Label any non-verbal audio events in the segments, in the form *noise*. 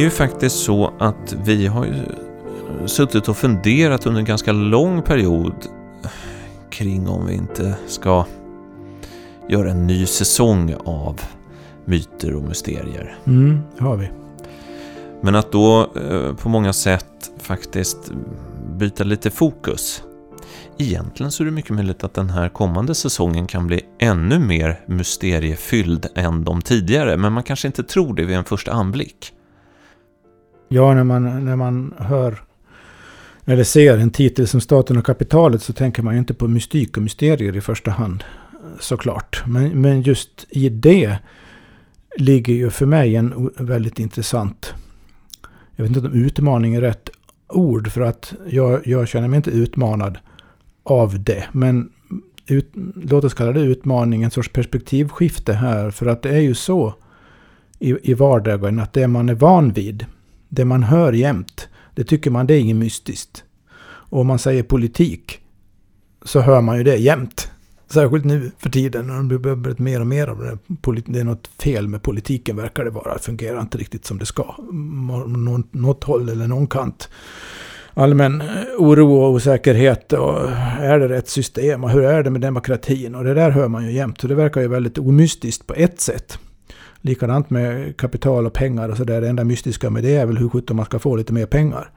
Är ju faktiskt så att vi har ju suttit och funderat under en ganska lång period kring om vi inte ska göra en ny säsong av myter och mysterier. Mm, det har vi. Men att då eh, på många sätt faktiskt byta lite fokus. Egentligen så är det mycket möjligt att den här kommande säsongen kan bli ännu mer mysteriefylld än de tidigare, men man kanske inte tror det vid en första anblick. Ja, när man, när man hör eller ser en titel som Staten och kapitalet så tänker man ju inte på mystik och mysterier i första hand. Såklart. Men, men just i det ligger ju för mig en väldigt intressant... Jag vet inte om utmaning är rätt ord för att jag, jag känner mig inte utmanad av det. Men ut, låt oss kalla det utmaning, en sorts perspektivskifte här. För att det är ju så i, i vardagen att det man är van vid, det man hör jämt, det tycker man det är inget mystiskt. Och om man säger politik så hör man ju det jämt. Särskilt nu för tiden när det blir mer och mer av det. Det är något fel med politiken verkar det vara. Det fungerar inte riktigt som det ska. Något håll eller någon kant. Allmän eh, oro och osäkerhet. Och är det rätt system? Och hur är det med demokratin? Och det där hör man ju jämt. Så det verkar ju väldigt omystiskt på ett sätt. Likadant med kapital och pengar och sådär. Det enda mystiska med det är väl hur sjutton man ska få lite mer pengar.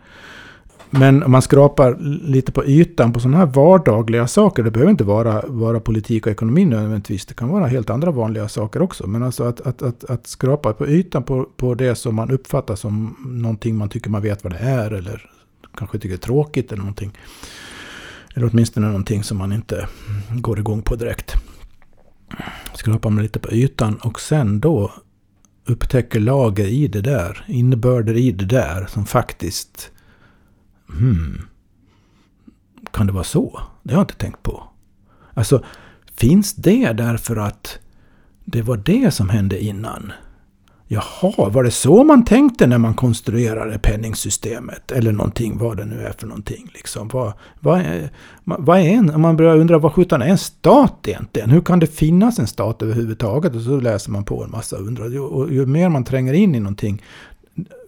Men om man skrapar lite på ytan på sådana här vardagliga saker. Det behöver inte vara, vara politik och ekonomi nödvändigtvis. Det kan vara helt andra vanliga saker också. Men alltså att, att, att, att skrapa på ytan på, på det som man uppfattar som någonting man tycker man vet vad det är. Eller kanske tycker är tråkigt eller någonting. Eller åtminstone någonting som man inte går igång på direkt. Skrapar man lite på ytan och sen då upptäcker lager i det där. Innebörder i det där som faktiskt Hmm. Kan det vara så? Det har jag inte tänkt på. Alltså, finns det därför att det var det som hände innan? Jaha, var det så man tänkte när man konstruerade penningsystemet? Eller någonting, vad det nu är för någonting. Liksom. Vad, vad, är, vad är en, om man börjar undra vad sjutton är en stat egentligen? Hur kan det finnas en stat överhuvudtaget? Och så läser man på en massa och undrar. Och ju mer man tränger in i någonting,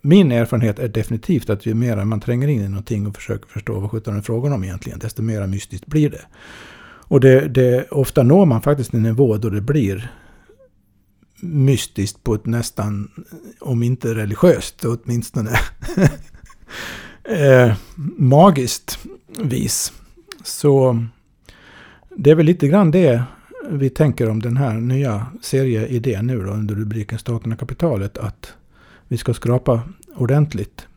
min erfarenhet är definitivt att ju mer man tränger in i någonting och försöker förstå vad sjutton är frågan om egentligen, desto mer mystiskt blir det. Och det, det, ofta når man faktiskt en nivå då det blir mystiskt på ett nästan, om inte religiöst, åtminstone *laughs* eh, magiskt vis. Så det är väl lite grann det vi tänker om den här nya serieidén nu då under rubriken Staten och kapitalet. Att vi ska skrapa ordentligt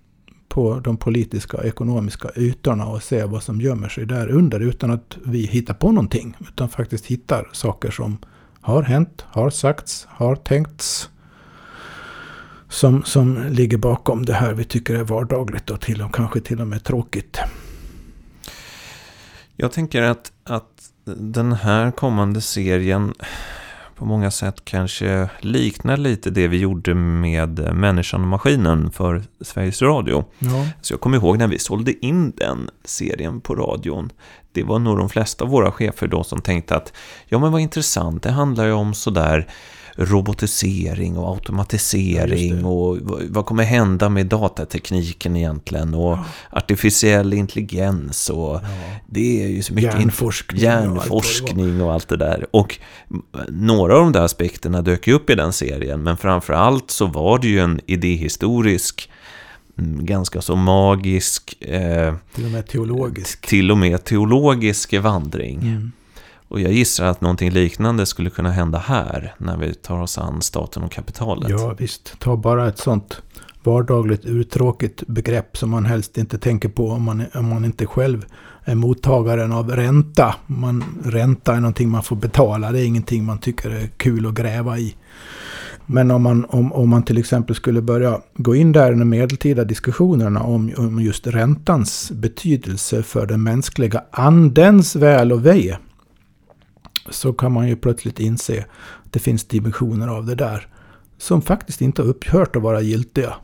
på de politiska och ekonomiska ytorna och se vad som gömmer sig där under utan att vi hittar på någonting. Utan faktiskt hittar saker som har hänt, har sagts, har tänkts. Som, som ligger bakom det här vi tycker är vardagligt och till och kanske till och med tråkigt. Jag tänker att, att den här kommande serien på många sätt kanske liknar lite det vi gjorde med Människan och Maskinen för Sveriges Radio. Ja. Så jag kommer ihåg när vi sålde in den serien på radion. Det var nog de flesta av våra chefer då som tänkte att ja men vad intressant, det handlar ju om sådär robotisering och automatisering ja, och vad kommer hända med datatekniken egentligen och ja. artificiell intelligens och ja. det är ju så mycket hjärnforskning, hjärnforskning och allt det där. Och några av de där aspekterna dök ju upp i den serien men framförallt så var det ju en idéhistorisk mm, ganska så magisk eh, till och med teologisk till och med teologisk vandring. Mm. Och jag gissar att någonting liknande skulle kunna hända här när vi tar oss an staten och kapitalet. Ja visst, ta bara ett sånt vardagligt uttråkigt begrepp som man helst inte tänker på om man, om man inte själv är mottagaren av ränta. Man, ränta är någonting man får betala, det är ingenting man tycker är kul att gräva i. Men om man, om, om man till exempel skulle börja gå in där i de medeltida diskussionerna om, om just räntans betydelse för den mänskliga andens väl och ve så kan man ju plötsligt inse att det finns dimensioner av det där som faktiskt inte har upphört att vara giltiga.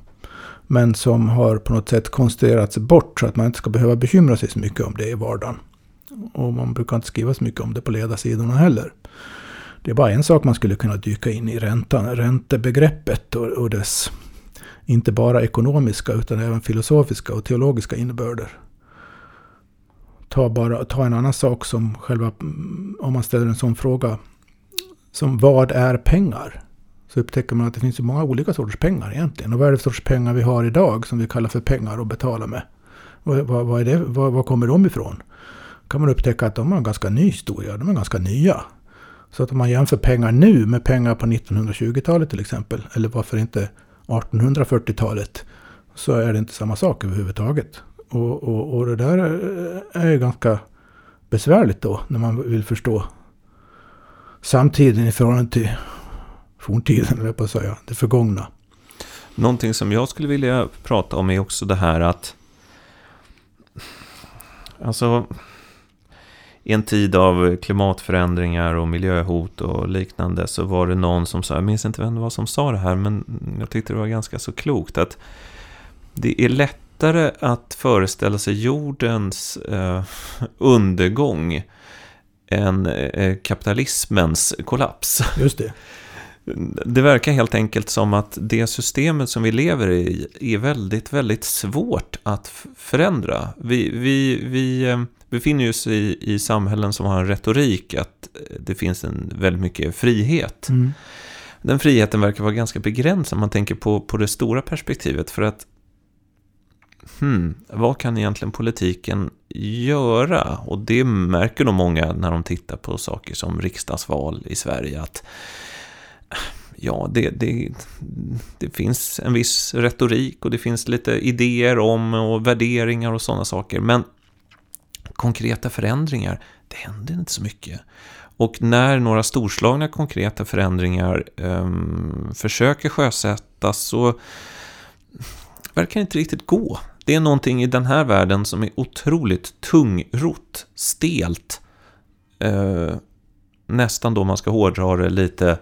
Men som har på något sätt konstruerats bort så att man inte ska behöva bekymra sig så mycket om det i vardagen. Och man brukar inte skriva så mycket om det på ledarsidorna heller. Det är bara en sak man skulle kunna dyka in i räntan, räntebegreppet och, och dess inte bara ekonomiska utan även filosofiska och teologiska innebörder. Ta, bara, ta en annan sak som själva, mm, om man ställer en sån fråga, som vad är pengar? Så upptäcker man att det finns många olika sorters pengar egentligen. Och vad är det för sorts pengar vi har idag som vi kallar för pengar att betala med? Vad, vad, vad, är det, vad, vad kommer de ifrån? kan man upptäcka att de har en ganska ny historia. De är ganska nya. Så att om man jämför pengar nu med pengar på 1920-talet till exempel, eller varför inte 1840-talet, så är det inte samma sak överhuvudtaget. Och, och, och det där eh, är ju ganska besvärligt då, när man vill förstå samtiden i förhållande till forntiden, eller på att säga, det förgångna. Någonting som jag skulle vilja prata om är också det här att Alltså i en tid av klimatförändringar och miljöhot och liknande så var det någon som sa, jag minns inte vem det var som sa det här, men jag tyckte det var ganska så klokt att det är lättare att föreställa sig jordens eh, undergång än eh, kapitalismens kollaps. Just det. Det verkar helt enkelt som att det systemet som vi lever i är väldigt, väldigt svårt att förändra. Vi, vi, vi eh, befinner oss i, i samhällen som har en retorik att eh, det finns en väldigt mycket frihet. Mm. Den friheten verkar vara ganska begränsad. Man tänker på, på det stora perspektivet. För att hmm, vad kan egentligen politiken göra? Och det märker nog många när de tittar på saker som riksdagsval i Sverige. att ja, det, det, det finns en viss retorik och det finns lite idéer om och värderingar och sådana saker. Men konkreta förändringar, det händer inte så mycket. Och när några storslagna konkreta förändringar eh, försöker sjösättas så verkar det inte riktigt gå. Det är någonting i den här världen som är otroligt tungrott, stelt. Eh, nästan då man ska hårdra det lite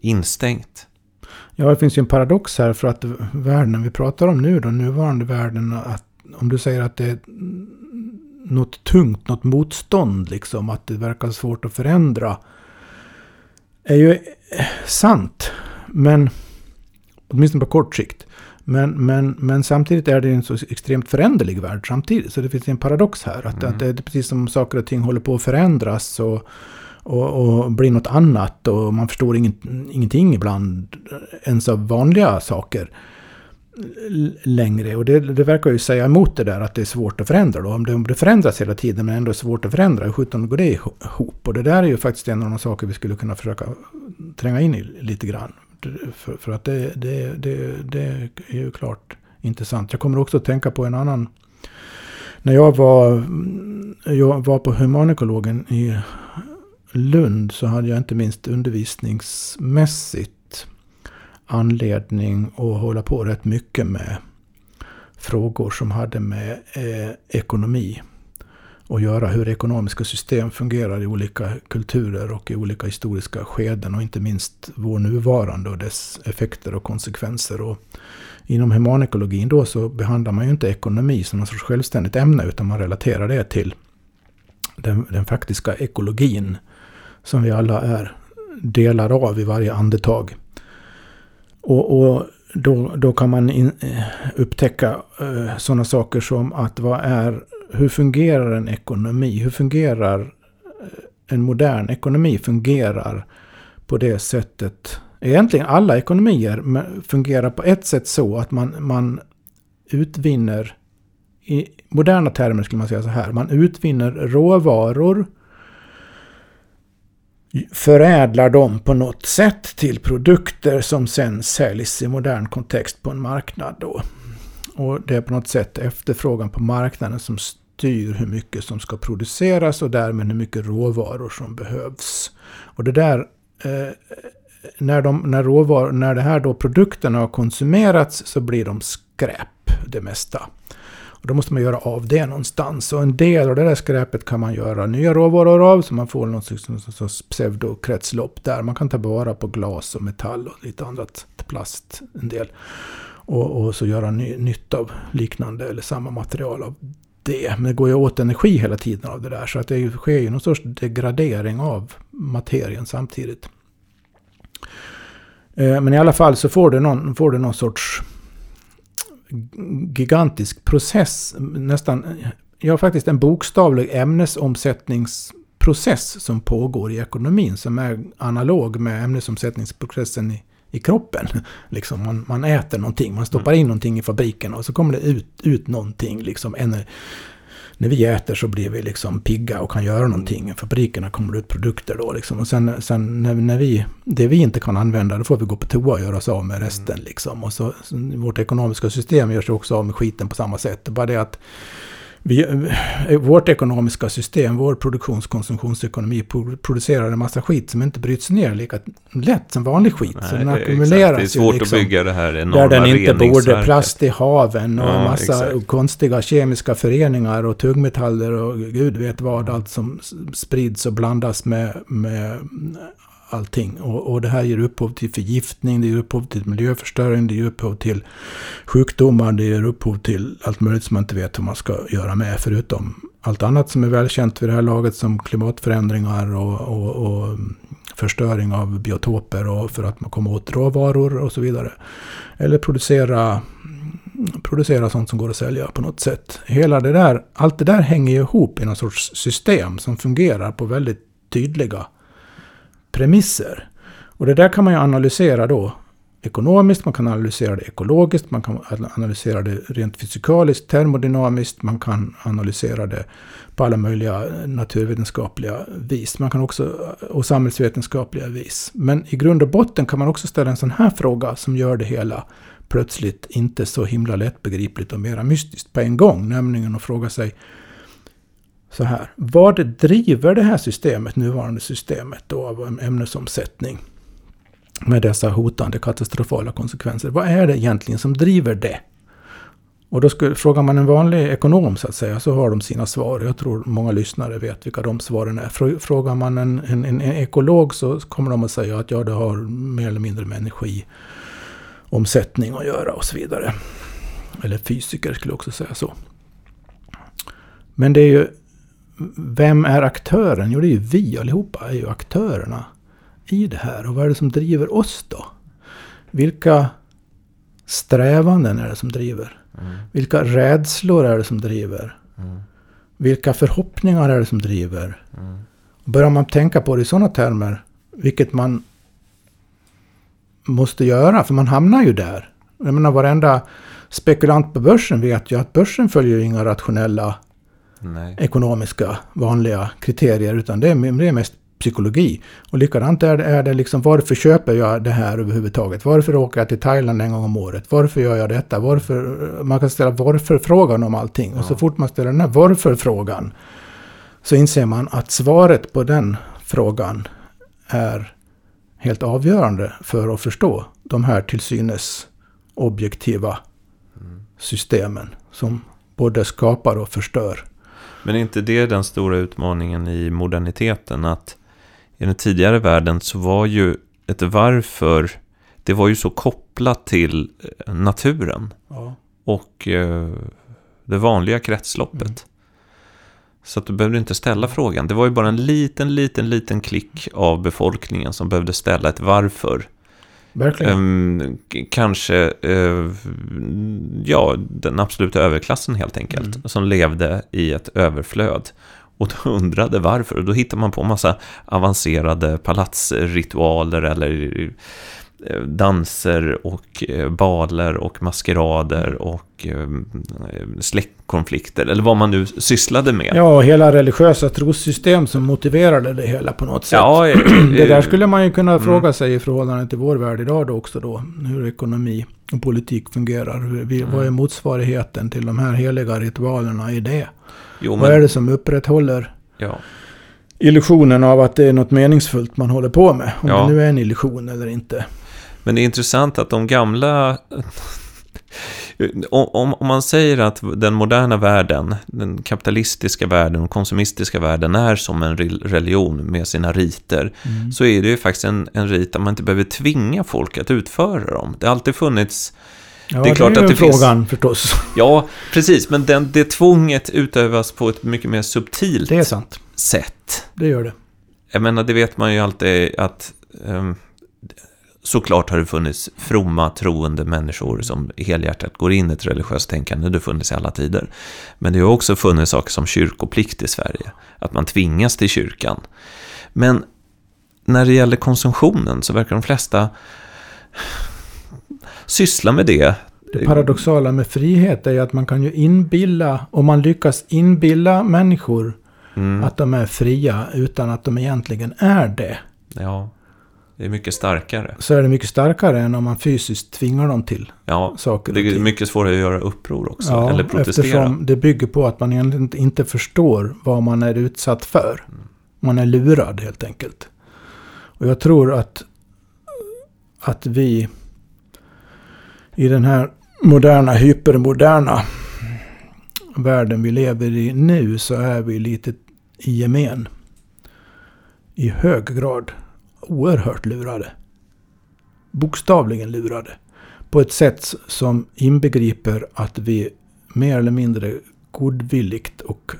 instängt. Ja, det finns ju en paradox här för att världen vi pratar om nu, den nuvarande världen, att om du säger att det är något tungt, något motstånd liksom, att det verkar svårt att förändra. Är ju sant, men åtminstone på kort sikt. Men, men, men samtidigt är det en så extremt föränderlig värld samtidigt. Så det finns en paradox här. Att, mm. att det är precis som saker och ting håller på att förändras. Och, och, och blir något annat. Och man förstår inget, ingenting ibland. Ens av vanliga saker längre. Och det, det, verkar ju säga emot det där att det är svårt att förändra. Då. Om, det, om det förändras hela tiden men ändå är svårt att förändra, hur sjutton går det ihop? Och det där är ju faktiskt en av de saker vi skulle kunna försöka tränga in i lite grann. För, för att det, det, det, det är ju klart intressant. Jag kommer också att tänka på en annan när jag var, jag var på humanekologen i Lund så hade jag inte minst undervisningsmässigt anledning att hålla på rätt mycket med frågor som hade med eh, ekonomi att göra. Hur ekonomiska system fungerar i olika kulturer och i olika historiska skeden. Och inte minst vår nuvarande och dess effekter och konsekvenser. Och inom humanekologin då så behandlar man ju inte ekonomi som något sorts självständigt ämne. Utan man relaterar det till den, den faktiska ekologin. Som vi alla är delar av i varje andetag. Och, och då, då kan man in, eh, upptäcka eh, sådana saker som att vad är, hur fungerar en ekonomi? Hur fungerar eh, en modern ekonomi? Fungerar på det sättet. Egentligen alla ekonomier fungerar på ett sätt så att man, man utvinner, i moderna termer skulle man säga så här, man utvinner råvaror förädlar dem på något sätt till produkter som sen säljs i modern kontext på en marknad. Då. Och det är på något sätt efterfrågan på marknaden som styr hur mycket som ska produceras och därmed hur mycket råvaror som behövs. Och det där, eh, när, de, när, råvar, när det här då produkterna har konsumerats så blir de skräp, det mesta. Och då måste man göra av det någonstans. Och en del av det där skräpet kan man göra nya råvaror av. Så man får någon sorts pseudokretslopp där. Man kan ta vara på glas och metall och lite annat plast. En del. Och, och så göra ny, nytt av liknande eller samma material av det. Men det går ju åt energi hela tiden av det där. Så att det sker ju någon sorts degradering av materien samtidigt. Eh, men i alla fall så får det någon, får det någon sorts gigantisk process. Nästan, ja faktiskt en bokstavlig ämnesomsättningsprocess som pågår i ekonomin. Som är analog med ämnesomsättningsprocessen i, i kroppen. Liksom man, man äter någonting, man stoppar in någonting i fabriken och så kommer det ut, ut någonting. Liksom, ener, när vi äter så blir vi liksom pigga och kan göra någonting. Fabrikerna kommer ut produkter då liksom. Och sen, sen när, när, vi, det vi inte kan använda, då får vi gå på toa och göra oss av med resten liksom. Och så, vårt ekonomiska system gör sig också av med skiten på samma sätt. Bara det att vi, eh, vårt ekonomiska system, vår produktionskonsumtionsekonomi producerar en massa skit som inte bryts ner lika lätt som vanlig skit. Nej, så den ackumuleras Det är svårt liksom, att bygga det här enorma Där den inte borde, plast i haven och ja, massa exakt. konstiga kemiska föreningar och tungmetaller och gud vet vad. Allt som sprids och blandas med, med allting. Och, och det här ger upphov till förgiftning, det ger upphov till miljöförstöring, det ger upphov till sjukdomar, det ger upphov till allt möjligt som man inte vet hur man ska göra med. Förutom allt annat som är välkänt vid det här laget som klimatförändringar och, och, och förstöring av biotoper och för att man kommer åt råvaror och så vidare. Eller producera, producera sånt som går att sälja på något sätt. Hela det där, allt det där hänger ihop i någon sorts system som fungerar på väldigt tydliga premisser. Och det där kan man ju analysera då ekonomiskt, man kan analysera det ekologiskt, man kan analysera det rent fysikaliskt, termodynamiskt, man kan analysera det på alla möjliga naturvetenskapliga vis. Man kan också, och samhällsvetenskapliga vis. Men i grund och botten kan man också ställa en sån här fråga som gör det hela plötsligt inte så himla lättbegripligt och mera mystiskt på en gång. Nämligen att fråga sig så här. Vad driver det här systemet, nuvarande systemet då, av ämnesomsättning med dessa hotande katastrofala konsekvenser? Vad är det egentligen som driver det? Och då skulle, frågar man en vanlig ekonom så att säga så har de sina svar. Jag tror många lyssnare vet vilka de svaren är. Frågar man en, en, en ekolog så kommer de att säga att ja, det har mer eller mindre med energiomsättning att göra och så vidare. Eller fysiker skulle också säga så. Men det är ju vem är aktören? Jo, det är ju vi allihopa är ju aktörerna i det här. Och vad är det som driver oss då? Vilka strävanden är det som driver? Mm. Vilka rädslor är det som driver? Mm. Vilka förhoppningar är det som driver? Mm. Börjar man tänka på det i sådana termer, vilket man måste göra, för man hamnar ju där. Jag menar varenda spekulant på börsen vet ju att börsen följer inga rationella Nej. ekonomiska vanliga kriterier. Utan det är, det är mest psykologi. Och likadant är det, är det liksom, varför köper jag det här överhuvudtaget? Varför åker jag till Thailand en gång om året? Varför gör jag detta? Varför? Man kan ställa varför-frågan om allting. Ja. Och så fort man ställer den här varför-frågan så inser man att svaret på den frågan är helt avgörande för att förstå de här till synes objektiva mm. systemen som både skapar och förstör men är inte det den stora utmaningen i moderniteten? Att i den tidigare världen så var ju ett varför, det var ju så kopplat till eh, naturen. Ja. Och eh, det vanliga kretsloppet. Mm. Så att du behövde inte ställa frågan. Det var ju bara en liten, liten, liten klick av befolkningen som behövde ställa ett varför. Verkligen. Um, kanske, uh, ja, den absoluta överklassen helt enkelt. Mm. Som levde i ett överflöd. Och då *laughs* undrade varför. Och då hittar man på massa avancerade palatsritualer eller danser och eh, baler och maskerader och eh, släktkonflikter eller vad man nu sysslade med. Ja, hela religiösa trossystem som motiverade det hela på något sätt. Ja, *clears throat* det där skulle man ju kunna mm. fråga sig i förhållande till vår värld idag då också då. Hur ekonomi och politik fungerar. Mm. Vad är motsvarigheten till de här heliga ritualerna i det? Jo, men... Vad är det som upprätthåller ja. illusionen av att det är något meningsfullt man håller på med? Om ja. det nu är en illusion eller inte. Men det är intressant att de gamla... Om, om man säger att den moderna världen, den kapitalistiska världen, den konsumistiska världen är som en religion med sina riter, mm. så är det ju faktiskt en, en rit där man inte behöver tvinga folk att utföra dem. Det har alltid funnits Ja, det är klart det är att det frågan finns... förstås. Ja, precis. Men den, det tvånget utövas på ett mycket mer subtilt det är sant. sätt. Det gör det. Jag menar, det vet man ju alltid att um, Såklart har det funnits fromma, troende människor som helhjärtat går in i ett religiöst tänkande. Det har funnits i alla tider. Men det har också funnits saker som kyrkoplikt i Sverige. Att man tvingas till kyrkan. Men när det gäller konsumtionen så verkar de flesta syssla med det. Det paradoxala med frihet är ju att man kan ju inbilla, om man lyckas inbilla människor mm. att de är fria utan att de egentligen är det. Ja. Det är mycket starkare. Så är det mycket starkare än om man fysiskt tvingar dem till ja, saker. Det är mycket svårare att göra uppror också. Ja, eller protestera. eftersom det bygger på att man egentligen inte förstår vad man är utsatt för. Man är lurad helt enkelt. Och jag tror att, att vi i den här moderna, hypermoderna världen vi lever i nu så är vi lite i gemen. I hög grad oerhört lurade. Bokstavligen lurade. På ett sätt som inbegriper att vi mer eller mindre godvilligt och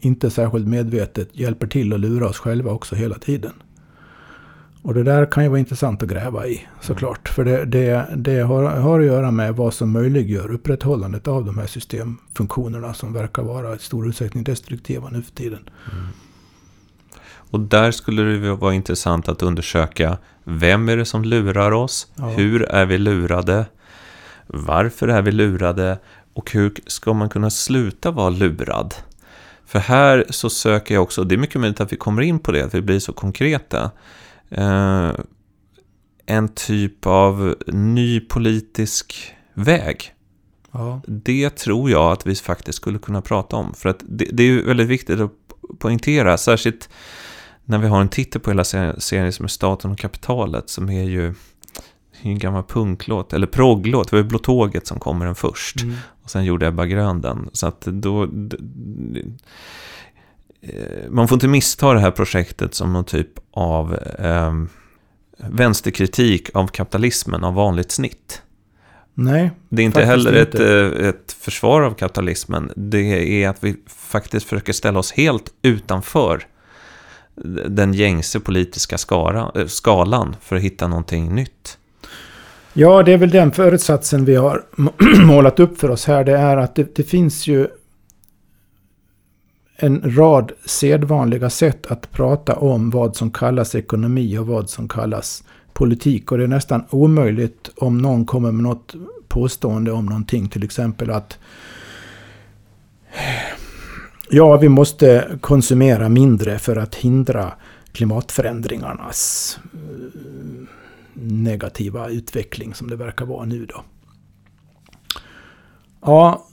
inte särskilt medvetet hjälper till att lura oss själva också hela tiden. Och det där kan ju vara intressant att gräva i såklart. För det, det, det har, har, att göra med vad som möjliggör upprätthållandet av de här systemfunktionerna som verkar vara i stor utsträckning destruktiva nu för tiden. Mm. Och där skulle det vara intressant att undersöka vem är det som lurar oss? Ja. Hur är vi lurade? Varför är vi lurade? Och hur ska man kunna sluta vara lurad? För här så söker jag också, det är mycket möjligt att vi kommer in på det, att vi blir så konkreta. Eh, en typ av ny politisk väg. Ja. Det tror jag att vi faktiskt skulle kunna prata om. För att det, det är ju väldigt viktigt att poängtera, särskilt när vi har en titel på hela serien som är Staten och kapitalet som är ju en gammal punklåt, eller progglåt, det var ju Blå Tåget som kommer den först. Mm. Och sen gjorde Ebba Grön den. Så att då... Eh, man får inte missta det här projektet som någon typ av eh, vänsterkritik av kapitalismen av vanligt snitt. Nej. Det är inte heller ett, inte. Eh, ett försvar av kapitalismen. Det är att vi faktiskt försöker ställa oss helt utanför den gängse politiska skara, eh, skalan för att hitta någonting nytt? Ja, det är väl den förutsatsen vi har *clears throat* målat upp för oss här. Det är att det, det finns ju en rad sedvanliga sätt att prata om vad som kallas ekonomi och vad som kallas politik. Och det är nästan omöjligt om någon kommer med något påstående om någonting. Till exempel att Ja, vi måste konsumera mindre för att hindra klimatförändringarnas eh, negativa utveckling som det verkar vara nu då. Ja,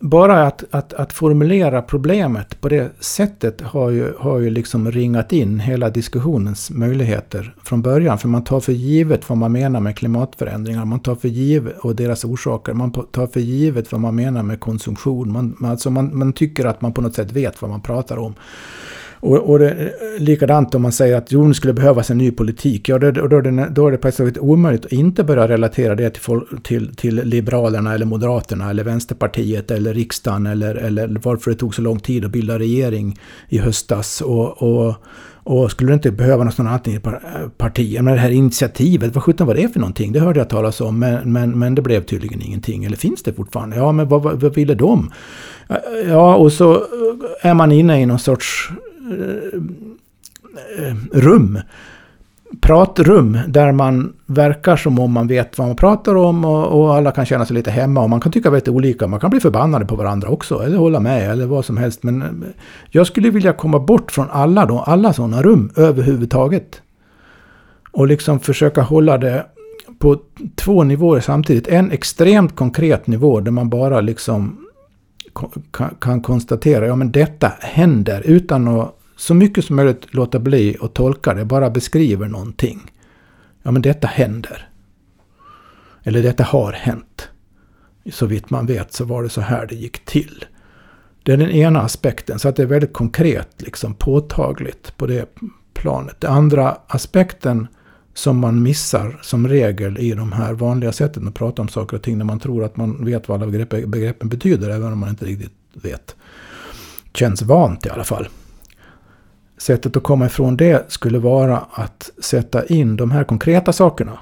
bara att, att, att, formulera problemet på det sättet har ju, har ju liksom ringat in hela diskussionens möjligheter från början. För man tar för givet vad man menar med klimatförändringar. Man tar för givet, och deras orsaker. Man tar för givet vad man menar med konsumtion. Man, alltså man, man tycker att man på något sätt vet vad man pratar om. Och, och det, likadant om man säger att jo, nu skulle behövas en ny politik. Ja, då, då, är det, då är det praktiskt omöjligt att inte börja relatera det till, till, till Liberalerna eller Moderaterna eller Vänsterpartiet eller riksdagen eller, eller varför det tog så lång tid att bilda regering i höstas. Och, och, och skulle det inte behöva något annat parti? Men det här initiativet, vad sjutton var det för någonting? Det hörde jag talas om, men, men, men det blev tydligen ingenting. Eller finns det fortfarande? Ja, men vad, vad, vad ville de? Ja, och så är man inne i någon sorts Eh, rum. Pratrum där man verkar som om man vet vad man pratar om och, och, alla kan känna sig lite hemma. Och man kan tycka väldigt olika. Man kan bli förbannade på varandra också. Eller hålla med eller vad som helst. Men eh, jag skulle vilja komma bort från alla, då, alla sådana rum överhuvudtaget. Och liksom försöka hålla det på två nivåer samtidigt. En extremt konkret nivå där man bara liksom kan konstatera, ja men detta händer utan att så mycket som möjligt låta bli och tolka det, bara beskriver någonting. Ja men detta händer. Eller detta har hänt. Så vitt man vet så var det så här det gick till. Det är den ena aspekten, så att det är väldigt konkret, liksom påtagligt på det planet. Den andra aspekten som man missar som regel i de här vanliga sätten att prata om saker och ting när man tror att man vet vad alla begrepp, begreppen betyder, även om man inte riktigt vet. Känns vant i alla fall. sättet att komma ifrån det skulle vara att sätta in de här konkreta sakerna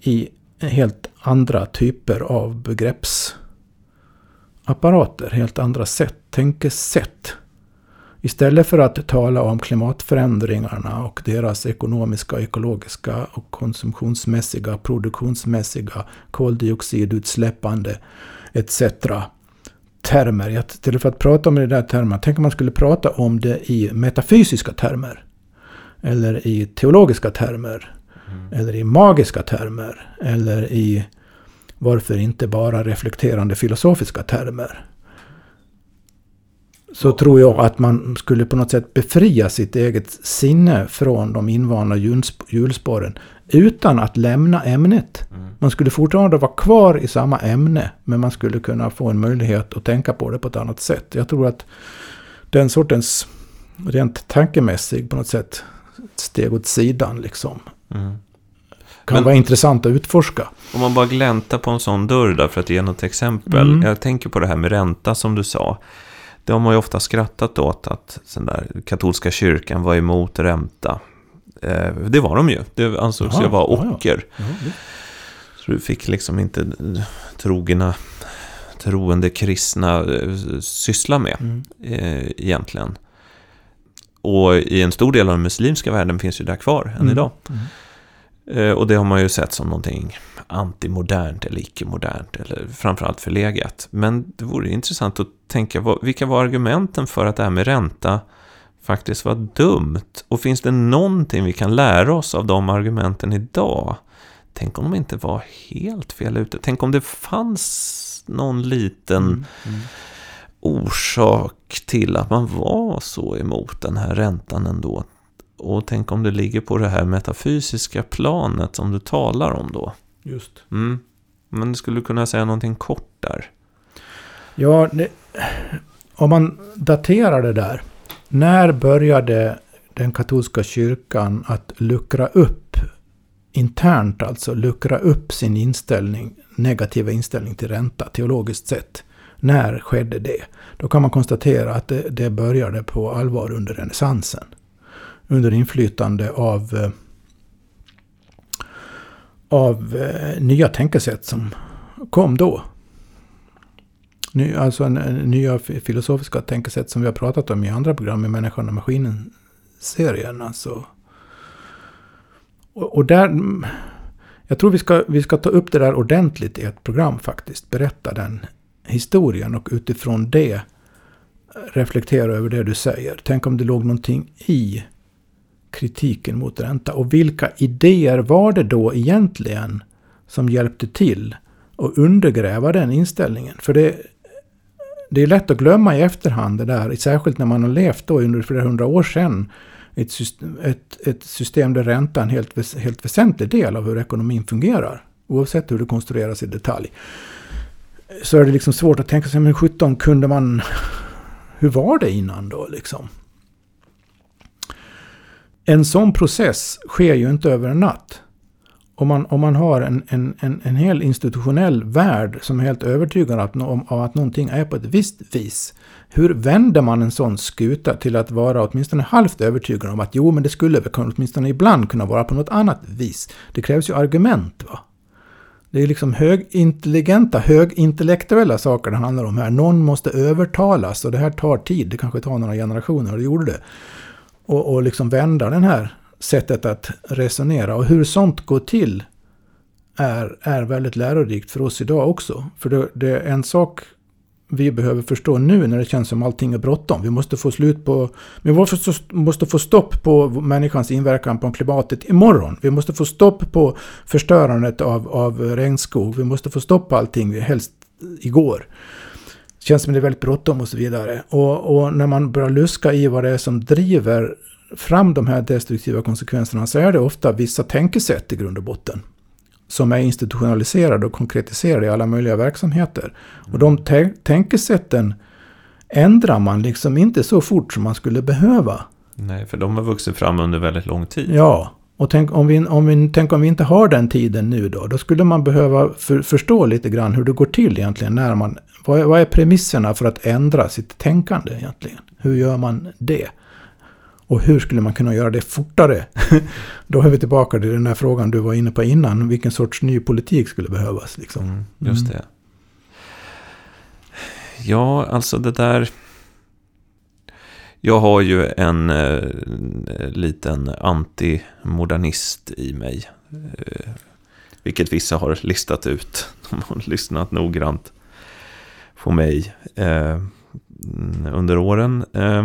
i helt andra typer av begreppsapparater, helt andra sätt, tänkesätt. Istället för att tala om klimatförändringarna och deras ekonomiska, ekologiska och konsumtionsmässiga, produktionsmässiga, koldioxidutsläppande etc. termer. Istället för att prata om det där termerna, tänk om man skulle prata om det i metafysiska termer. Eller i teologiska termer. Mm. Eller i magiska termer. Eller i varför inte bara reflekterande filosofiska termer så tror jag att man skulle på något sätt befria sitt eget sinne från de invanda hjulspåren utan att lämna ämnet. Mm. Man skulle fortfarande vara kvar i samma ämne men man skulle kunna få en möjlighet att tänka på det på ett annat sätt. Jag tror att den sortens rent tankemässig på något sätt steg åt sidan liksom. Mm. Kan Men, vara intressant att utforska. Om man bara gläntar på en sån dörr där för att ge något exempel. Mm. Jag tänker på det här med ränta som du sa. Det har man ju ofta skrattat åt att den där katolska kyrkan var emot ränta. Eh, det var de ju. Det ansågs ju vara ocker. Ja, ja. Så du fick liksom inte trogna, troende kristna eh, syssla med mm. Eh, egentligen. Och i en stor del av den muslimska världen finns ju det kvar än mm. idag. Mm. Och det har man ju sett som någonting antimodernt eller icke-modernt eller framförallt förlegat. Men det vore intressant att tänka, vilka var argumenten för att det här med ränta faktiskt var dumt? Och finns det någonting vi kan lära oss av de argumenten idag? Tänk om de inte var helt fel ute. Tänk om det fanns någon liten mm, mm. orsak till att man var så emot den här räntan ändå. Och tänk om det ligger på det här metafysiska planet som du talar om då. Just. Mm. Men du skulle kunna säga någonting kort där. Ja, det, om man daterar det där. När började den katolska kyrkan att luckra upp internt, alltså luckra upp sin inställning, negativa inställning till ränta, teologiskt sett. När skedde det? Då kan man konstatera att det, det började på allvar under renässansen. Under inflytande av eh, av eh, nya tänkesätt som kom då. Ny, alltså en, en, nya filosofiska tänkesätt som vi har pratat om i andra program i Människan och Maskinen-serien. Alltså. Och, och, där... Mm, jag tror vi ska, vi ska ta upp det där ordentligt i ett program faktiskt. Berätta den historien och utifrån det reflektera över det du säger. Tänk om det låg någonting i kritiken mot ränta. Och vilka idéer var det då egentligen som hjälpte till att undergräva den inställningen? För det, det är lätt att glömma i efterhand det där, särskilt när man har levt då under flera hundra år sedan. Ett system, ett, ett system där räntan är en helt, helt väsentlig del av hur ekonomin fungerar. Oavsett hur det konstrueras i detalj. Så är det liksom svårt att tänka sig, men 17 kunde man... *laughs* Hur var det innan då liksom? En sån process sker ju inte över en natt. Om man, om man har en, en, en, en hel institutionell värld som är helt övertygad om, om, om att någonting är på ett visst vis. Hur vänder man en sån skuta till att vara åtminstone halvt övertygad om att jo, men det skulle åtminstone ibland kunna vara på något annat vis. Det krävs ju argument. va? Det är liksom högintelligenta, högintellektuella saker det handlar om här. Någon måste övertalas och det här tar tid. Det kanske tar några generationer och det gjorde det och, och liksom vända det här sättet att resonera. Och hur sånt går till är, är väldigt lärorikt för oss idag också. För det, det är en sak vi behöver förstå nu när det känns som allting är bråttom. Vi måste få slut på... Vi måste, måste få stopp på människans inverkan på klimatet imorgon. Vi måste få stopp på förstörandet av, av regnskog. Vi måste få stopp på allting, helst igår känns som det är väldigt bråttom och så vidare. Och, och, när man börjar luska i vad det är som driver fram de här destruktiva konsekvenserna så är det ofta vissa tänkesätt i grund och botten. Som är institutionaliserade och konkretiserade i alla möjliga verksamheter. Och de tänkesätten ändrar man liksom inte så fort som man skulle behöva. Nej, för de har vuxit fram under väldigt lång tid. Ja, och tänk om, vi, om vi, tänk om vi inte har den tiden nu då. Då skulle man behöva för, förstå lite grann hur det går till egentligen när man vad är, vad är premisserna för att ändra sitt tänkande egentligen? Hur gör man det? Och hur skulle man kunna göra det fortare? *laughs* Då är vi tillbaka till den där frågan du var inne på innan. Vilken sorts ny politik skulle behövas? Liksom. Mm, just det. Ja, alltså det där... Jag har ju en eh, liten antimodernist i mig. Eh, vilket vissa har listat ut. *laughs* De har lyssnat noggrant på mig eh, under åren. Eh,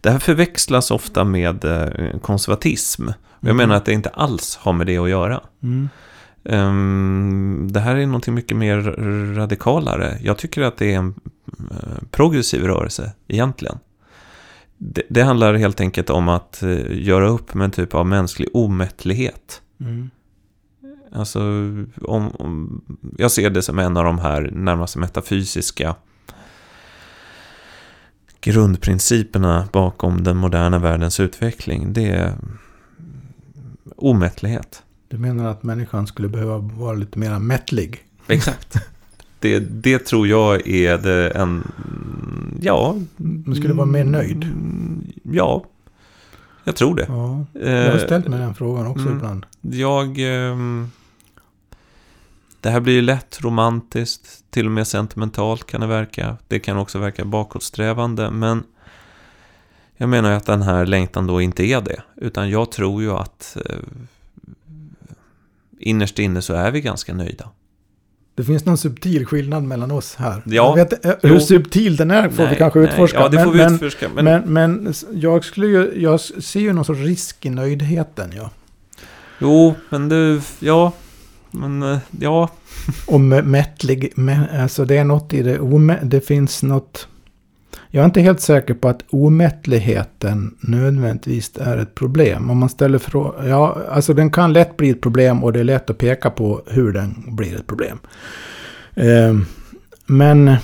det här förväxlas ofta med eh, konservatism. Jag Mm. menar att det inte alls har med det att göra. Mm. Ehm, det här är någonting mycket mer radikalare. Jag tycker att det är en eh, progressiv rörelse egentligen. Det, det handlar helt enkelt om att eh, göra upp med en typ av mänsklig omättlighet. Mm. Alltså, om, om, jag ser det som en av de här närmast metafysiska grundprinciperna bakom den moderna världens utveckling. Det är omättlighet. Du menar att människan skulle behöva vara lite mer mättlig? Exakt. Det, det tror jag är det en... Ja. Man skulle vara mer nöjd? Mm, Ja, jag tror det. Ja, jag har Eh, ställt mig den frågan också mm. ibland. Jag... ehm, det här blir ju lätt romantiskt, till och med sentimentalt kan det verka. Det kan också verka bakåtsträvande, men jag menar ju att den här längtan då inte är det. Utan jag tror ju att eh, innerst inne så är vi ganska nöjda. Det finns någon subtil skillnad mellan oss här. Ja, vet, eh, hur jo. subtil den är får vi kanske nej, utforska. Ja, det får vi men, utforska. Men, men, men, jag, skulle ju, jag ser ju någon sorts risk i nöjdheten. Ja. Jo, men du, ja. Men, eh, ja. Och mättlig, alltså det är något i det, det finns något... Jag är inte helt säker på att omättligheten nödvändigtvis är ett problem. Om man ställer frågan, ja, alltså den kan lätt bli ett problem och det är lätt att peka på hur den blir ett problem. Eh, men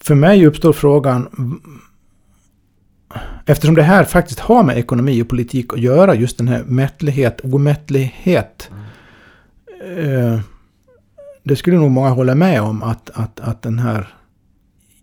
för mig uppstår frågan, eftersom det här faktiskt har med ekonomi och politik att göra, just den här mättlighet, omättlighet. Eh, det skulle nog många hålla med om att, att, att den här,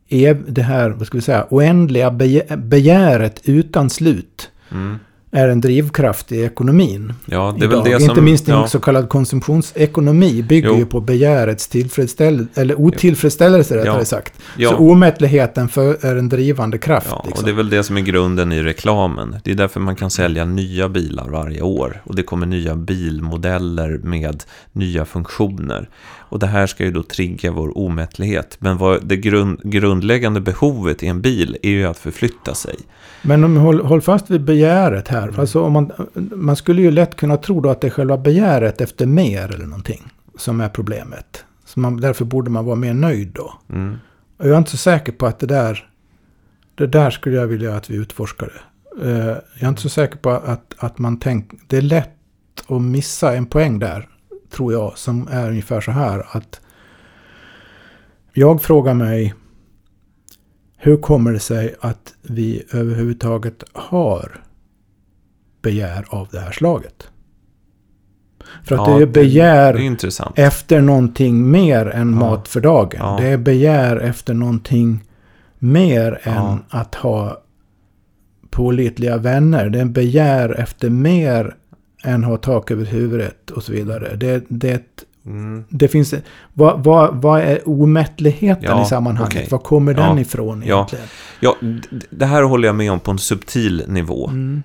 ev, det här vad ska vi säga, oändliga begäret utan slut Mm, är en drivkraft i ekonomin. ja, det är idag. väl det som... Inte minst i en ja, så kallad konsumtionsekonomi bygger Jo. ju på begärets tillfredsställelse, eller otillfredsställelse rättare Ja. sagt. ja. Så omättligheten för, är en drivande kraft. Ja, liksom. och det är väl det som är grunden i reklamen. Det är därför man kan sälja nya bilar varje år. Och det kommer nya bilmodeller med nya funktioner. Och det här ska ju då trigga vår omättlighet. Men vad det grund, grundläggande behovet i en bil är ju att förflytta sig. Men om, håll, håll fast vid begäret här. Mm. Alltså om man, man skulle ju lätt kunna tro då att det är själva begäret efter mer eller någonting som är problemet. Så man, därför borde man vara mer nöjd då. Mm. Och jag är inte så säker på att det där... Det där skulle jag vilja att vi utforskade. Eh, jag är inte så säker på att, att man tänker... Det är lätt att missa en poäng där, tror jag, som är ungefär så här att... Jag frågar mig... Hur kommer det sig att vi överhuvudtaget har begär av det här slaget? För att Ja, det är begär Det är efter någonting mer än Ja. mat för dagen. Ja. Det är begär efter någonting mer än att ha pålitliga vänner. Det är begär efter mer än ha tak över huvudet och så vidare. Det, det, Mm. det finns... Vad, vad, vad är omättligheten Ja, i sammanhanget? okej. Var kommer den Ja. ifrån Ja. egentligen? Ja, det här håller jag med om på en subtil nivå. Mm.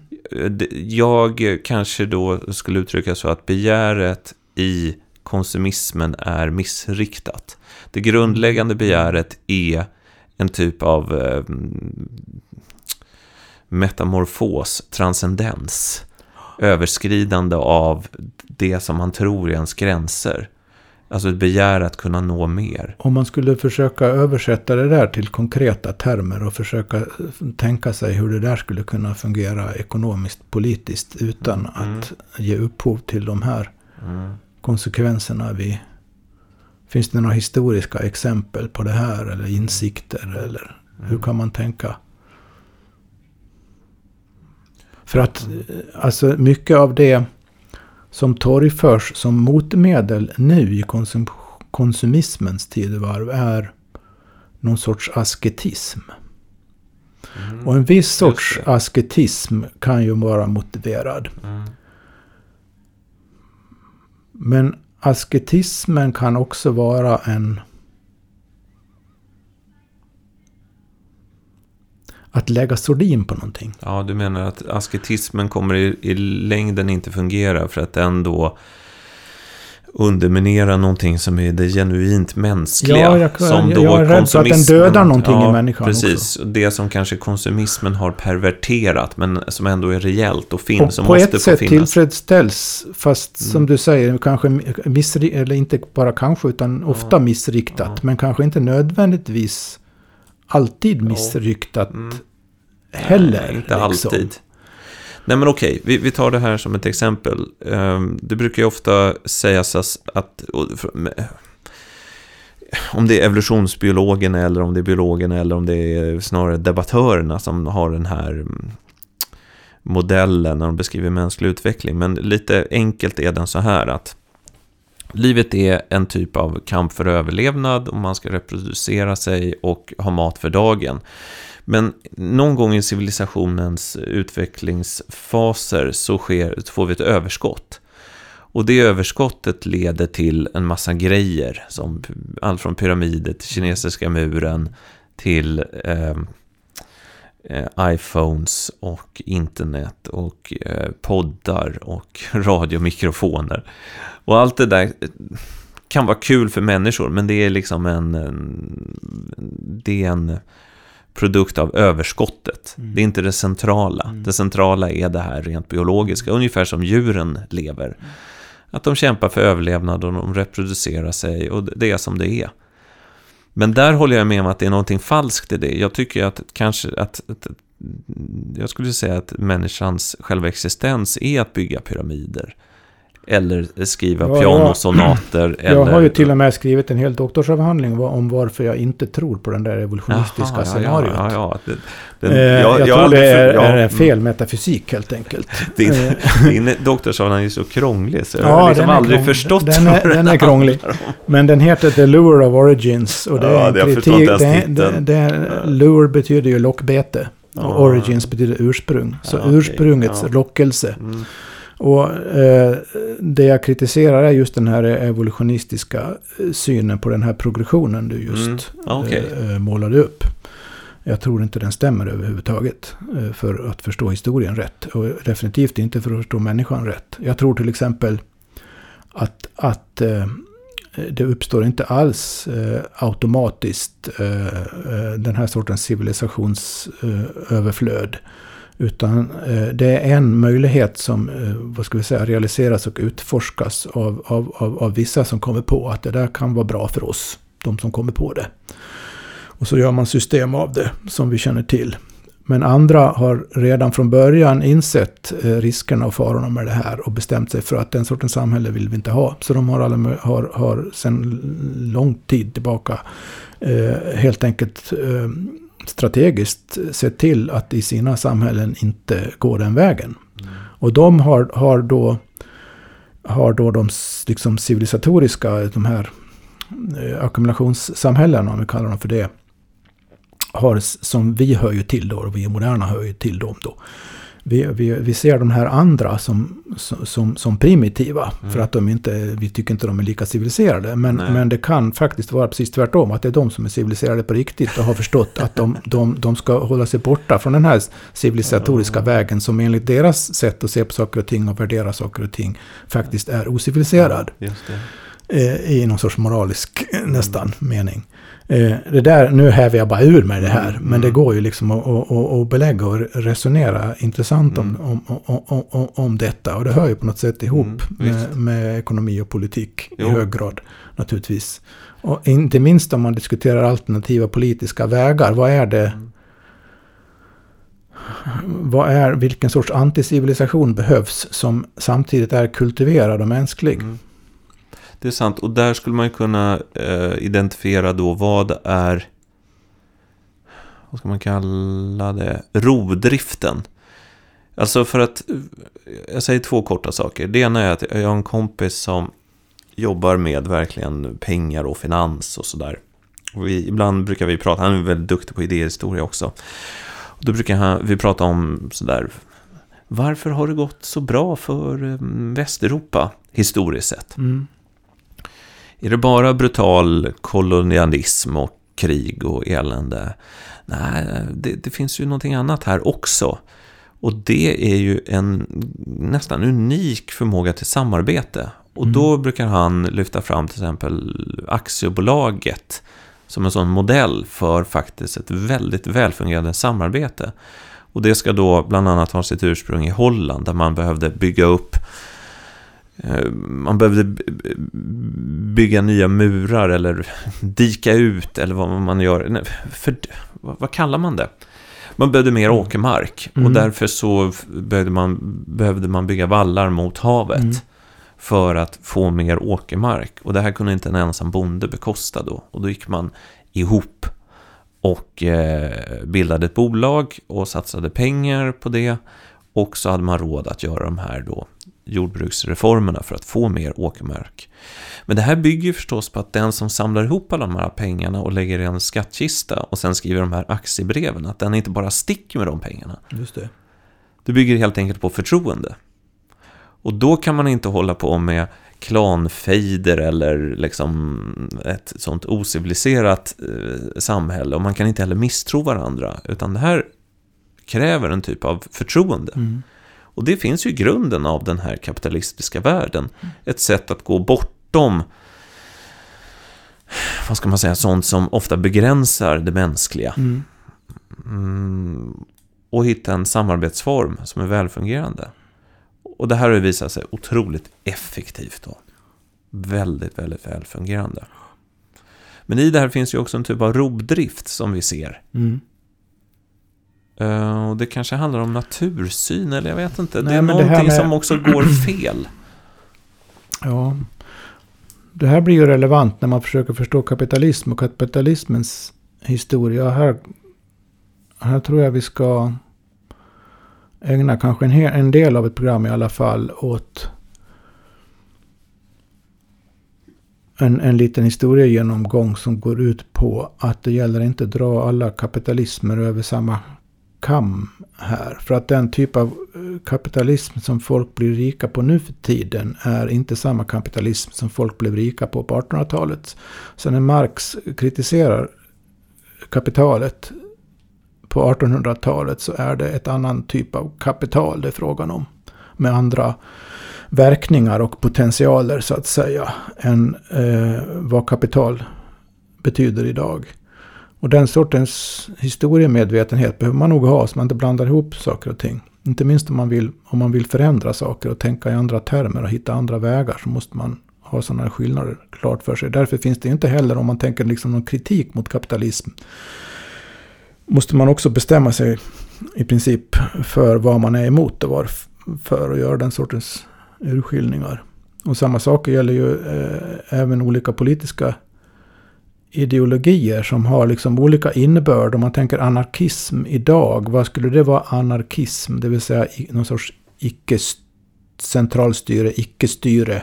D- Jag kanske då skulle uttrycka så att begäret i konsumismen är missriktat. Det grundläggande begäret är en typ av eh, metamorfos, transcendens, överskridande av det som man tror är ens gränser. Alltså ett begär att kunna nå mer. Om man skulle försöka översätta det där till konkreta termer och försöka tänka sig hur det där skulle kunna fungera ekonomiskt, politiskt utan Mm. att ge upphov till de här Mm. konsekvenserna vi... Finns det några historiska exempel på det här eller insikter eller hur kan man tänka? För att alltså mycket av det som torgförs som motmedel nu i konsum konsumismens tidevarv är någon sorts asketism. Mm. Och en viss sorts asketism kan ju vara motiverad. Mm. Men asketismen kan också vara en... Att lägga sordin på någonting. Ja, du menar att asketismen kommer i, i längden inte fungera för att den då underminera någonting som är det genuint mänskliga. Ja, jag, som då jag är rädd för att den dödar någonting ja, i människan Precis, och det som kanske konsumismen har perverterat men som ändå är reellt och finns Och på ett sätt finnas. Mm. tillfredsställs, fast som du säger, kanske missri- eller inte bara kanske, utan ofta missriktat. Ja. Men kanske inte nödvändigtvis alltid missriktat Mm. heller. Nej, inte liksom. alltid. Nej men okej, vi, vi tar det här som ett exempel. Ehm, det brukar ju ofta sägas as- att om det är evolutionsbiologerna eller om det är biologerna eller om det är snarare debattörerna som har den här mm, modellen när de beskriver mänsklig utveckling. Men lite enkelt är den så här att livet är en typ av kamp för överlevnad och man ska reproducera sig och ha mat för dagen. Men någon gång i civilisationens utvecklingsfaser så sker, så får vi ett överskott. Och det överskottet leder till en massa grejer, som allt från pyramider till kinesiska muren till eh, iPhones och internet och eh, poddar och *laughs* radiomikrofoner. Och allt det där kan vara kul för människor, men det är liksom en, en det är en produkt av överskottet. Mm. Det är inte det centrala. Mm. Det centrala är det här rent biologiska, ungefär som djuren lever. Mm. Att de kämpar för överlevnad och de reproducerar sig och det är som det är. Men där håller jag med om att det är någonting falskt i det. Jag tycker att kanske att, att jag skulle säga att människans själva existens är att bygga pyramider. Eller skriva Ja, pianosonater. *clears throat* Jag eller, har ju till och med skrivit en hel doktorsavhandling om varför jag inte tror på den där evolutionistiska Jaha, scenariot. Ja, ja, ja. Det, den, Eh, jag, har tror aldrig det för- är, ja, är mm. fel metafysik helt enkelt. *laughs* Din, Eh, din doktorsavhandling är så krånglig så jag Ja, har liksom den aldrig krång- förstått den är- vad den är krånglig. Men den heter The Lure of Origins. Och det Ja, är en jag kritik. Det, det, det, lure betyder ju lockbete. Och Origins betyder ursprung. Så Ja, okej. ursprungets Ja. lockelse. Mm. Och eh, det jag kritiserar är just den här evolutionistiska eh, synen på den här progressionen du just Mm. Okej. eh, eh, målade upp. Jag tror inte den stämmer överhuvudtaget eh, för att förstå historien rätt. Och definitivt inte för att förstå människan rätt. Jag tror till exempel att, att eh, det uppstår inte alls eh, automatiskt eh, eh, den här sortens civilisationssöverflöd. Utan eh, det är en möjlighet som eh, vad ska vi säga, realiseras och utforskas av, av, av, av vissa som kommer på att det där kan vara bra för oss. De som kommer på det. Och så gör man system av det som vi känner till. Men andra har redan från början insett eh, riskerna och farorna med det här och bestämt sig för att den sortens samhälle vill vi inte ha. Så de har, alla, har, har sedan lång tid tillbaka eh, helt enkelt eh, strategiskt sett till att i sina samhällen inte gå den vägen. Och de har, har då har då de liksom civilisatoriska, de här eh, ackumulationssamhällena, om vi kallar dem för det, har, som vi hör ju till då, och vi moderna hör ju till dem då. Vi, vi, vi ser de här andra som, som, som primitiva. Mm. För att de inte, vi tycker inte de är lika civiliserade. Men, Nej. men det kan faktiskt vara precis tvärtom. Att det är de som är civiliserade på riktigt och har förstått att de, de, de ska hålla sig borta från den här civilisatoriska vägen. Som enligt deras sätt att se på saker och ting och värdera saker och ting faktiskt är ociviliserad. Det. Eh, I någon sorts moralisk eh, nästan mening. Eh, det där, nu häver jag bara ur med det här. Mm, Men det mm. går ju liksom att, att, att, att belägga och resonera intressant om, Mm. om, om, om, om, om detta. Och det hör ju på något sätt ihop med, med ekonomi och politik i hög grad. Naturligtvis. Och inte minst om man diskuterar alternativa politiska vägar. Vad är det? Vad är, vilken sorts anticivilisation behövs som samtidigt är kultiverad och mänsklig? Mm. Det är sant. Och där skulle man ju kunna eh, identifiera då vad är, vad ska man kalla det, rovdriften. Alltså för att, eh, jag säger två korta saker. Det ena är att jag har en kompis som jobbar med verkligen pengar och finans och sådär. Ibland brukar vi prata, han är väldigt duktig på idéhistoria också. Då brukar han, vi prata om sådär, varför har det gått så bra för eh, Västeuropa historiskt sett? Mm. Är det bara brutal kolonialism och krig och elände? Nej, det, det finns ju någonting annat här också. Och det är ju en nästan unik förmåga till samarbete. Och Mm. då brukar han lyfta fram till exempel aktiebolaget som en sån modell för faktiskt ett väldigt välfungerande samarbete. Och det ska då bland annat ha sitt ursprung i Holland där man behövde bygga upp man behövde bygga nya murar eller *laughs* dika ut eller vad man gör. Nej, För, vad, kallar man det? Man behövde mer åkermark och Mm. därför så behövde man, behövde man bygga vallar mot havet Mm. för att få mer åkermark. Och det här kunde inte en ensam bonde bekosta då. Och då gick man ihop och eh, bildade ett bolag och satsade pengar på det. Och så hade man råd att göra de här då jordbruksreformerna för att få mer åkermark. Men det här bygger förstås på att den som samlar ihop alla de här pengarna och lägger i en skattkista och sen skriver de här aktiebreven, att den inte bara sticker med de pengarna. Just det. Det bygger helt enkelt på förtroende. Och då kan man inte hålla på med klanfejder eller liksom ett sånt ociviliserat eh, samhälle. Och man kan inte heller misstro varandra. Utan det här kräver en typ av förtroende. Mm. Och det finns ju i grunden av den här kapitalistiska världen. Ett sätt att gå bortom, vad ska man säga, sånt som ofta begränsar det mänskliga. Mm. Mm, och hitta en samarbetsform som är välfungerande. Och det här har ju visat sig otroligt effektivt då. Väldigt, väldigt välfungerande. Men i det här finns ju också en typ av rovdrift som vi ser. Mm. Eh, och det kanske handlar om natursyn, eller jag vet inte. det Nej, är det här någonting med- som också går *clears throat* fel. Ja. Det här blir ju relevant när man försöker förstå kapitalism och kapitalismens historia. Här, här tror jag vi ska ägna kanske en, hel, en del av ett program i alla fall åt en, en liten historiegenomgång som går ut på att det gäller inte att dra alla kapitalismer över samma kam här. För att den typ av eh, kapitalism som folk blir rika på nu för tiden är inte samma kapitalism som folk blev rika på på 1800-talet. Så när Marx kritiserar kapitalet på 1800-talet så är det ett annan typ av kapital det är frågan om. Med andra verkningar och potentialer så att säga än eh, vad kapital betyder idag. Och den sortens historiemedvetenhet behöver man nog ha så man inte blandar ihop saker och ting. Inte minst om man vill, om man vill förändra saker och tänka i andra termer och hitta andra vägar så måste man ha sådana skillnader klart för sig. Därför finns det inte heller, om man tänker liksom någon kritik mot kapitalism, måste man också bestämma sig i princip för vad man är emot och varför och göra den sortens urskiljningar. Och samma sak gäller ju eh, även olika politiska ideologier som har liksom olika innebörd. Om man tänker anarkism idag, vad skulle det vara anarkism? Det vill säga någon sorts icke-centralstyre, icke-styre.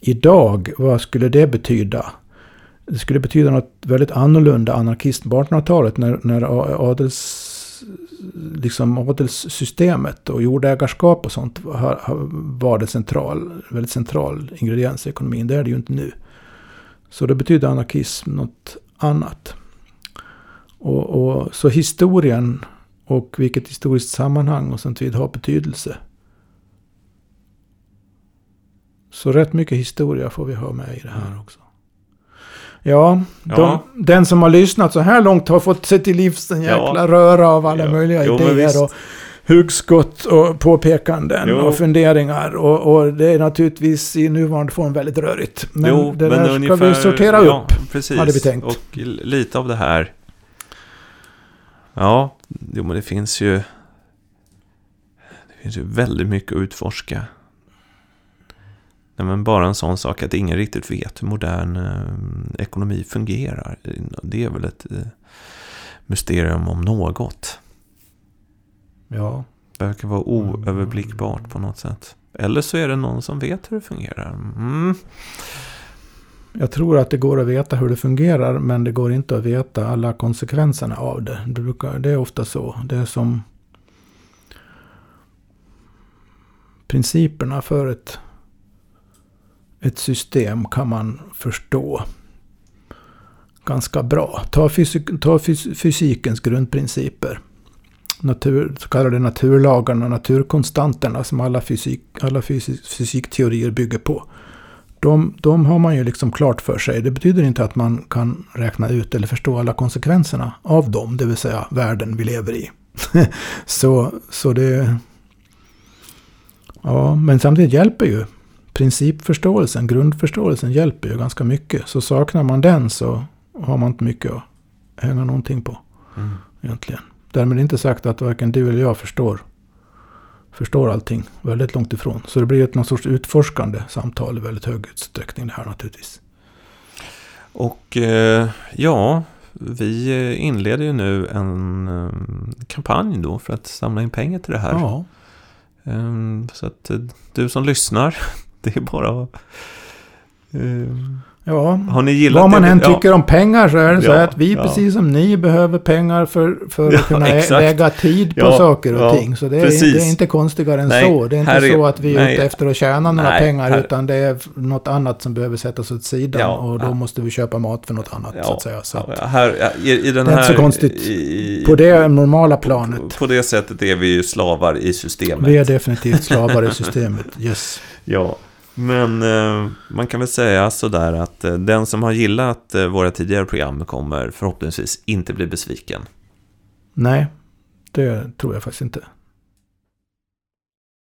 Idag, vad skulle det betyda? Det skulle betyda något väldigt annorlunda anarkism på 1800-talet när, när adels, liksom adelssystemet och jordägarskap och sånt var, var det central, väldigt central ingrediens i ekonomin. Det är det ju inte nu. Så det betyder anarkism något annat. Och, och, så historien och vilket historiskt sammanhang och sånt vid har betydelse. Så rätt mycket historia får vi ha med i det här också. Ja, de, Ja. den som har lyssnat så här långt har fått sig till livs en Ja. jäkla röra av alla Ja. möjliga Jo, idéer och hugskott och påpekanden Jo. och funderingar. Och, och det är naturligtvis i nuvarande form väldigt rörigt. Men jo, det där ska ungefär- vi sortera ja, upp. precis. hade vi tänkt. Och lite av det här. Ja, jo, men det finns ju... Det finns ju väldigt mycket att utforska. Nej, men bara en sån sak att ingen riktigt vet hur modern eh, ekonomi fungerar. Det är väl ett eh, mysterium om något. Ja. Det verkar vara oöverblickbart på något sätt. Eller så är det någon som vet hur det fungerar. Mm. Jag tror att det går att veta hur det fungerar men det går inte att veta alla konsekvenserna av det. Det, brukar, det är ofta så. Det är som principerna för ett, ett system kan man förstå ganska bra. Ta, fysik, ta fys, fysikens grundprinciper. Natur, så kallade naturlagarna, naturkonstanterna som alla, fysik, alla fysik, fysikteorier bygger på. De, de har man ju liksom klart för sig. Det betyder inte att man kan räkna ut eller förstå alla konsekvenserna av dem, det vill säga världen vi lever i. *laughs* så, så det... Ja, men samtidigt hjälper ju principförståelsen, grundförståelsen hjälper ju ganska mycket. Så saknar man den så har man inte mycket att hänga någonting på. Mm. Egentligen. Därmed inte sagt att varken du eller jag förstår, förstår allting. Väldigt långt ifrån. Så det blir ett någon sorts utforskande samtal i väldigt hög utsträckning det här naturligtvis. Och eh, ja, vi inleder ju nu en eh, kampanj då för att samla in pengar till det här. Ja. Um, så att eh, du som lyssnar, *laughs* det är bara att Ja, Har ni gillat vad man än tycker ja. om pengar så är det så ja, att vi ja. precis som ni behöver pengar för, för att kunna lägga tid på saker och ting. Så det är, det är, inte konstigare än nej, så. Det är inte är, så att vi är nej, ute efter att tjäna några nej, pengar här. utan det är något annat som behöver sättas åt sidan och då måste vi köpa mat för något annat så att säga. Så att här, i, i den det är inte så konstigt i, på det normala planet. På, på det sättet är vi ju slavar i systemet. Vi är definitivt slavar i systemet, *laughs* yes. Ja. Men eh, man kan väl säga sådär att eh, den som har gillat eh, våra tidigare program kommer förhoppningsvis inte bli besviken. Nej, det tror jag faktiskt inte.